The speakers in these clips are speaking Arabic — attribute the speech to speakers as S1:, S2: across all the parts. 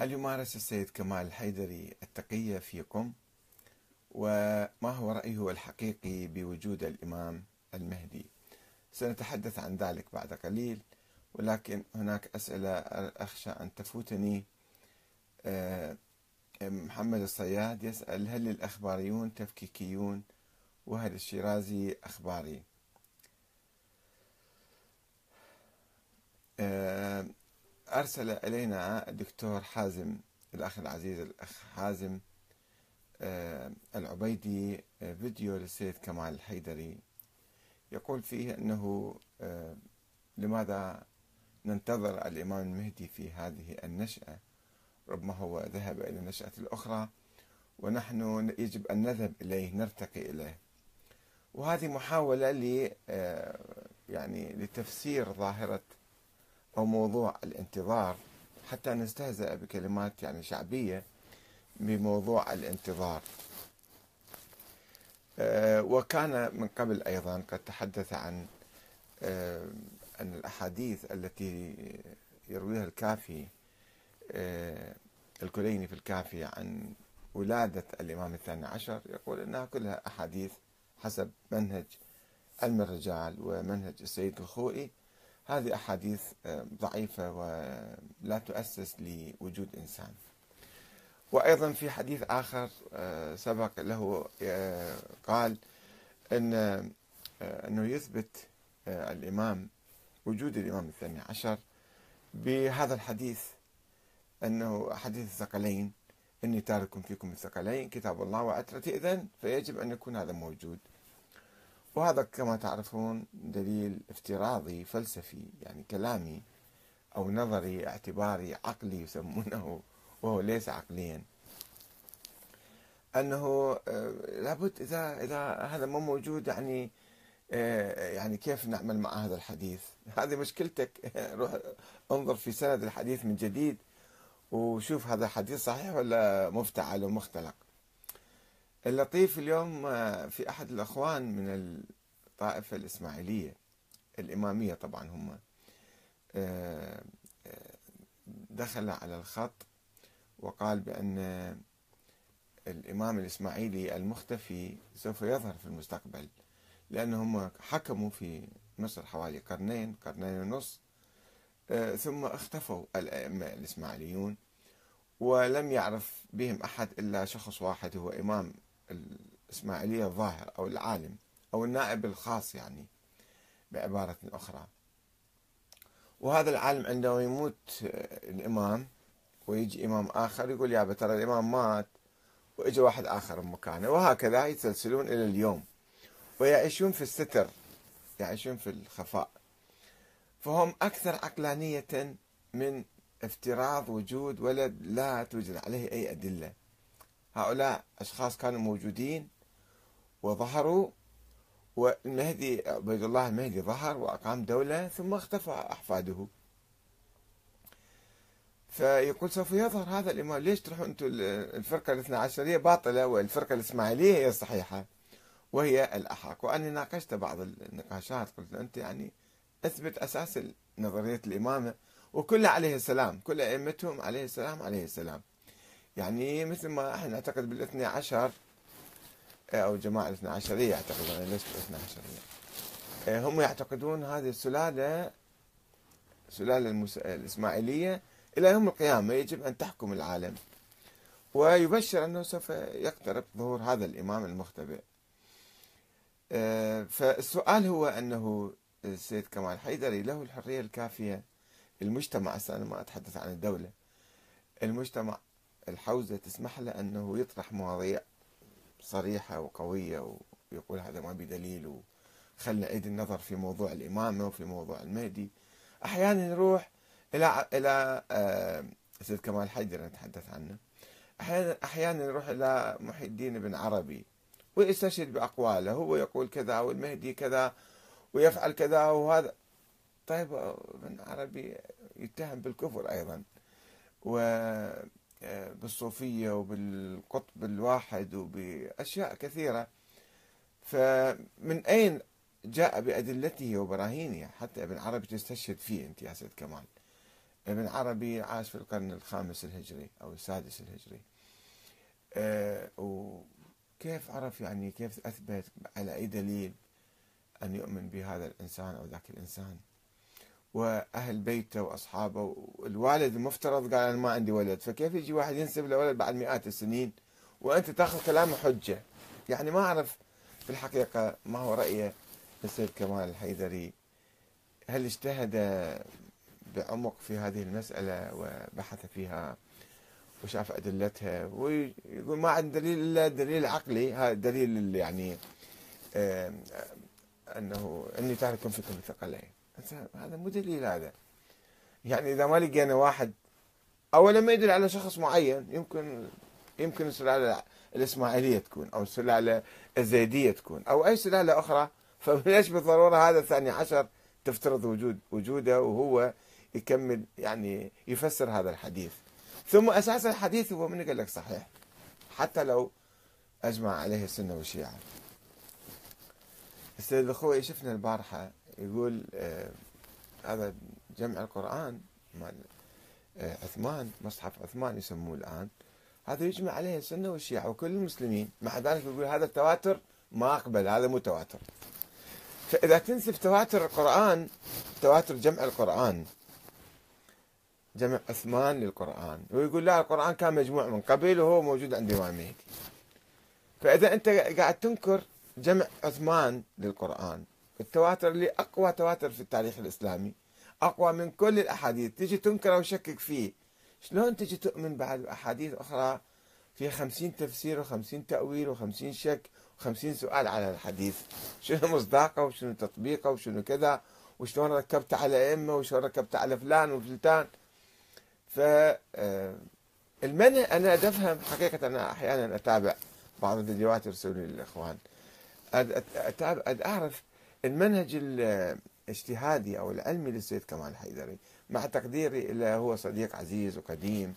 S1: هل يمارس السيد كمال الحيدري التقية في قم؟ وما هو رأيه الحقيقي بوجود الإمام المهدي؟ سنتحدث عن ذلك بعد قليل ولكن هناك أسئلة أخشى أن تفوتني آه، محمد الصياد يسأل هل الأخباريون تفكيكيون وهل الشيرازي أخباري آه، أرسل إلينا الدكتور حازم الأخ العزيز الأخ حازم آه، العبيدي آه، فيديو للسيد كمال الحيدري. يقول فيه أنه آه، لماذا ننتظر الإمام المهدي في هذه النشأة؟ ربما هو ذهب إلى النشأة الأخرى ونحن يجب أن نذهب إليه نرتقي إليه. وهذه محاولة ل يعني لتفسير ظاهرة أو موضوع الانتظار حتى نستهزأ بكلمات يعني شعبية بموضوع الانتظار. آه، وكان من قبل أيضا قد تحدث عن آه، أن الأحاديث التي يرويها الكافي آه، الكليني في الكافي عن ولادة الإمام الثاني عشر يقول أنها كلها أحاديث حسب منهج علم الرجال ومنهج السيد الخوئي. هذه أحاديث آه، ضعيفة ولا تؤسس لوجود إنسان. وأيضا في حديث آخر آه، سبق له آه، قال أن أنه يثبت الإمام وجود الإمام الثاني عشر بهذا الحديث أنه حديث الثقلين إني تارك فيكم الثقلين كتاب الله وعترتي إذن فيجب أن يكون هذا موجود. وهذا كما تعرفون دليل افتراضي فلسفي يعني كلامي أو نظري اعتباري عقلي يسمونه وهو ليس عقليا. أنه آه، لابد إذا إذا هذا مو موجود يعني آه، يعني كيف نعمل مع هذا الحديث؟ هذه مشكلتك. روح انظر في سند الحديث من جديد وشوف هذا الحديث صحيح ولا مفتعل ومختلق. اللطيف اليوم آه، في أحد الأخوان من الطائفة الإسماعيلية الإمامية طبعا هم آه، آه، دخل على الخط وقال بأن الإمام الإسماعيلي المختفي سوف يظهر في المستقبل لأنهم حكموا في مصر حوالي قرنين قرنين ونص ثم اختفوا الأئمة الإسماعيليون ولم يعرف بهم أحد إلا شخص واحد هو إمام الإسماعيلية الظاهر أو العالم أو النائب الخاص يعني بعبارة أخرى. وهذا العالم عندما يموت الإمام ويجي إمام آخر يقول يا ترى الإمام مات؟ وإجا واحد آخر مكانه. وهكذا يتسلسلون إلى اليوم. ويعيشون في الستر يعيشون في الخفاء. فهم أكثر عقلانية من افتراض وجود ولد لا توجد عليه أي أدلة. هؤلاء أشخاص كانوا موجودين وظهروا والمهدي عبيد الله المهدي ظهر وأقام دولة ثم اختفى أحفاده. فيقول سوف يظهر هذا الإمام. ليش تروحوا أنتم الفرقة الاثنى عشرية؟ باطلة والفرقة الإسماعيلية هي الصحيحة وهي الأحق. وأني ناقشت بعض النقاشات قلت أنت يعني أثبت أساس نظرية الإمامة وكلها عليه السلام كل أئمتهم عليه السلام عليه السلام. يعني مثل ما إحنا نعتقد بالاثنى عشر أو جماعة الاثنى عشريه يعتقدون أنا ليس بالاثنى عشريه إيه، هم يعتقدون هذه السلالة سلالة المس... الإسماعيلية إلى يوم القيامة يجب أن تحكم العالم. ويبشر أنه سوف يقترب ظهور هذا الإمام المختبئ. إيه، فالسؤال هو أنه السيد كمال حيدري له الحرية الكافية. المجتمع أنا ما أتحدث عن الدولة. المجتمع الحوزة تسمح له أنه يطرح مواضيع صريحة وقوية ويقول هذا ما بدليل وخلنا نعيد النظر في موضوع الإمامة وفي موضوع المهدي. أحيانا نروح إلى إلى آه، سيد كمال حيدر نتحدث عنه. أحيانا أحيانا نروح إلى محي الدين بن عربي ويستشهد بأقواله. هو يقول كذا والمهدي كذا ويفعل كذا وهذا. طيب ابن عربي يتهم بالكفر أيضا. و بالصوفية وبالقطب الواحد وبأشياء كثيرة فمن أين جاء بأدلته وبراهينه؟ حتى ابن عربي تستشهد فيه أنت يا سيد كمال. ابن عربي عاش في القرن الخامس الهجري أو السادس الهجري. آه، وكيف عرف يعني كيف أثبت على أي دليل أن يؤمن بهذا الإنسان أو ذاك الإنسان؟ وأهل بيته وأصحابه. والوالد المفترض قال أنا ما عندي ولد فكيف يجي واحد ينسب له ولد بعد مئات السنين وأنت تأخذ كلامه حجة؟ يعني ما أعرف في الحقيقة ما هو رأيه السيد كمال الحيدري. هل اجتهد بعمق في هذه المسألة وبحث فيها وشاف أدلتها؟ ويقول ما عندنا دليل إلا دليل عقلي. هذا الدليل اللي يعني أنه أني تارك فيكم الثقلين هذا مو دليل هذا. يعني إذا ما لقينا واحد أولا ما يدل على شخص معين يمكن يمكن السلالة الإسماعيلية تكون أو السلالة الزيدية تكون أو أي سلالة أخرى. فليش بالضرورة هذا الثاني عشر تفترض وجود وجوده وهو يكمل يعني يفسر هذا الحديث. ثم أساس الحديث هو من قال لك صحيح حتى لو أجمع عليه السنة والشيعة. السيد الأخوي شفنا البارحة يقول آه هذا جمع القرآن مال آه عثمان مصحف عثمان يسموه الآن. هذا يجمع عليه السنة والشيعة وكل المسلمين. مع ذلك يقول هذا التواتر ما أقبل هذا مو تواتر. فإذا تنسب تواتر القرآن تواتر جمع القرآن جمع عثمان للقرآن. ويقول لا القرآن كان مجموع من قبل وهو موجود عند الإمام المهدي فإذا أنت قاعد تنكر جمع عثمان للقرآن التواتر اللي أقوى تواتر في التاريخ الإسلامي أقوى من كل الأحاديث. تجي تنكر وشكك فيه شلون تجي تؤمن بعد أحاديث أخرى فيها خمسين تفسير وخمسين تأويل وخمسين شك وخمسين سؤال على الحديث؟ شنو مصداقه وشنو تطبيقه وشنو كذا؟ وشلون ركبت على أئمة وشلون ركبت على فلان وفلتان؟ ف آه، المنهج أنا أفهم حقيقة أنا أحيانا أتابع بعض الفيديوهات يرسلوا لي الإخوان أتابع أعرف المنهج الاجتهادي أو العلمي للسيد كمال حيدري مع تقديري إلى هو صديق عزيز وقديم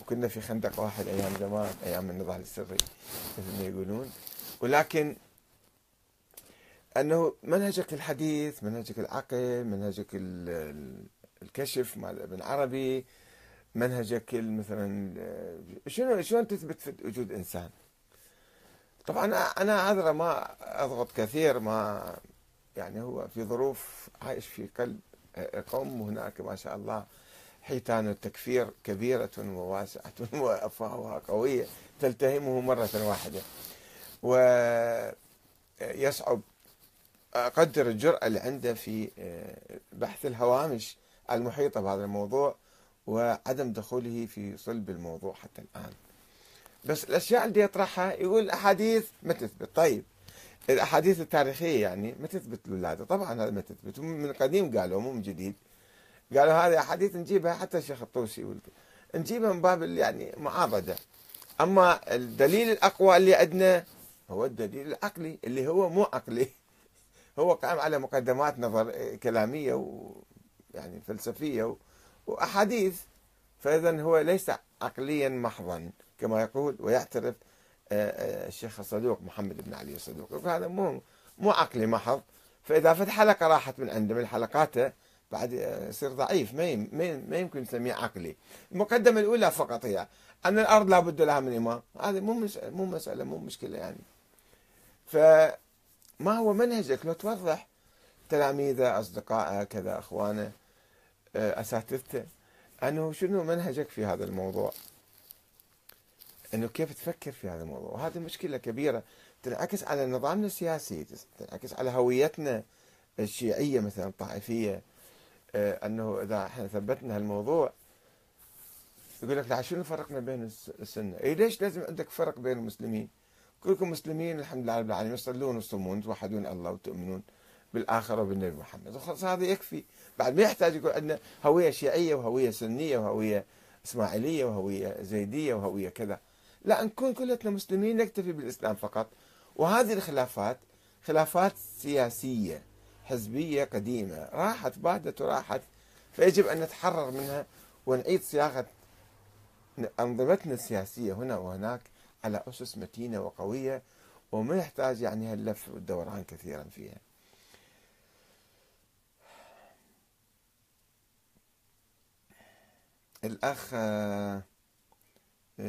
S1: وكنا في خندق واحد أيام زمان أيام النضال السري مثل ما يقولون ولكن أنه منهجك الحديث منهجك العقل منهجك الكشف مال ابن عربي منهجك مثلا شنو شلون تثبت في وجود إنسان؟ طبعا أنا عذرا ما أضغط كثير ما يعني هو في ظروف عايش في قلب قوم هناك ما شاء الله حيتان التكفير كبيرة وواسعة وأفواهها قوية تلتهمه مرة واحدة. ويصعب أقدر الجرأة اللي عنده في بحث الهوامش المحيطة بهذا الموضوع وعدم دخوله في صلب الموضوع حتى الآن. بس الأشياء اللي يطرحها يقول الأحاديث ما تثبت. طيب الأحاديث التاريخية يعني ما تثبت الولادة طبعا هذا ما تثبت. من قديم قالوا مو من جديد. قالوا هذه أحاديث نجيبها حتى الشيخ الطوسي نجيبها من باب يعني معارضة أما الدليل الأقوى اللي عندنا هو الدليل العقلي اللي هو مو عقلي. هو قائم على مقدمات نظر كلامية ويعني فلسفية وأحاديث. فإذا هو ليس عقليا محضا كما يقول ويعترف الشيخ الصدوق محمد بن علي الصدوق. هذا مو مو عقلي محض. فإذا فت حلقة راحت من عنده من حلقاته بعد يصير ضعيف. ما ما يمكن نسميه عقلي. المقدمة الأولى فقط هي أن الأرض لابد لها من إمام هذه مو مو مسألة مو مشكلة يعني. فما هو منهجك لو توضح. تلاميذه أصدقائه كذا أخوانه أساتذته. أنه شنو منهجك في هذا الموضوع؟ إنه كيف تفكر في هذا الموضوع؟ وهذه مشكلة كبيرة تنعكس على نظامنا السياسي تنعكس على هويتنا الشيعية مثلا الطائفية. آه، أنه إذا إحنا ثبتنا هالموضوع يقول لك لا شنو فرقنا بين السنة؟ اي ليش لازم عندك فرق بين المسلمين؟ كلكم مسلمين الحمد لله رب العالمين يصلون ويصومون توحدون الله وتؤمنون بالآخرة وبالنبي محمد. خلاص هذا يكفي. بعد ما يحتاج يقول عندنا هوية شيعية وهوية سنية وهوية إسماعيلية وهوية زيدية وهوية كذا. لا نكون كلنا مسلمين نكتفي بالإسلام فقط. وهذه الخلافات خلافات سياسية حزبية قديمة. راحت بادت وراحت. فيجب أن نتحرر منها ونعيد صياغة أنظمتنا السياسية هنا وهناك على أسس متينة وقوية. وما يحتاج يعني هاللف والدوران كثيرا فيها. الأخ آه،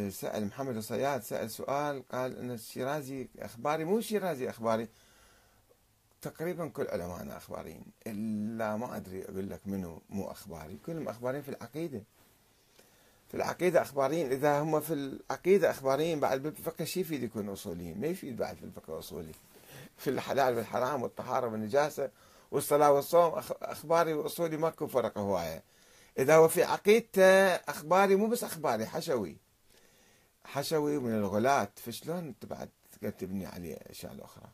S1: سأل محمد الصياد سأل سؤال قال أن الشيرازي أخباري مو شيرازي أخباري تقريبا كل علماءنا أخباريين إلا ما أدري أقول لك منو مو أخباري كلهم أخباريين في العقيدة. في العقيدة أخباريين إذا هم في العقيدة أخباريين بعد بالفقه شي يفيد يكون أصوليين؟ ما يفيد بعد في الفقه أصولي. في الحلال والحرام والطهارة والنجاسة والصلاة والصوم أخباري وأصولي ماكو فرق هواية. إذا هو في عقيدته أخباري مو بس أخباري حشوي. حشوي من الغلاة فشلون أنت بعد تبني عليه أشياء أخرى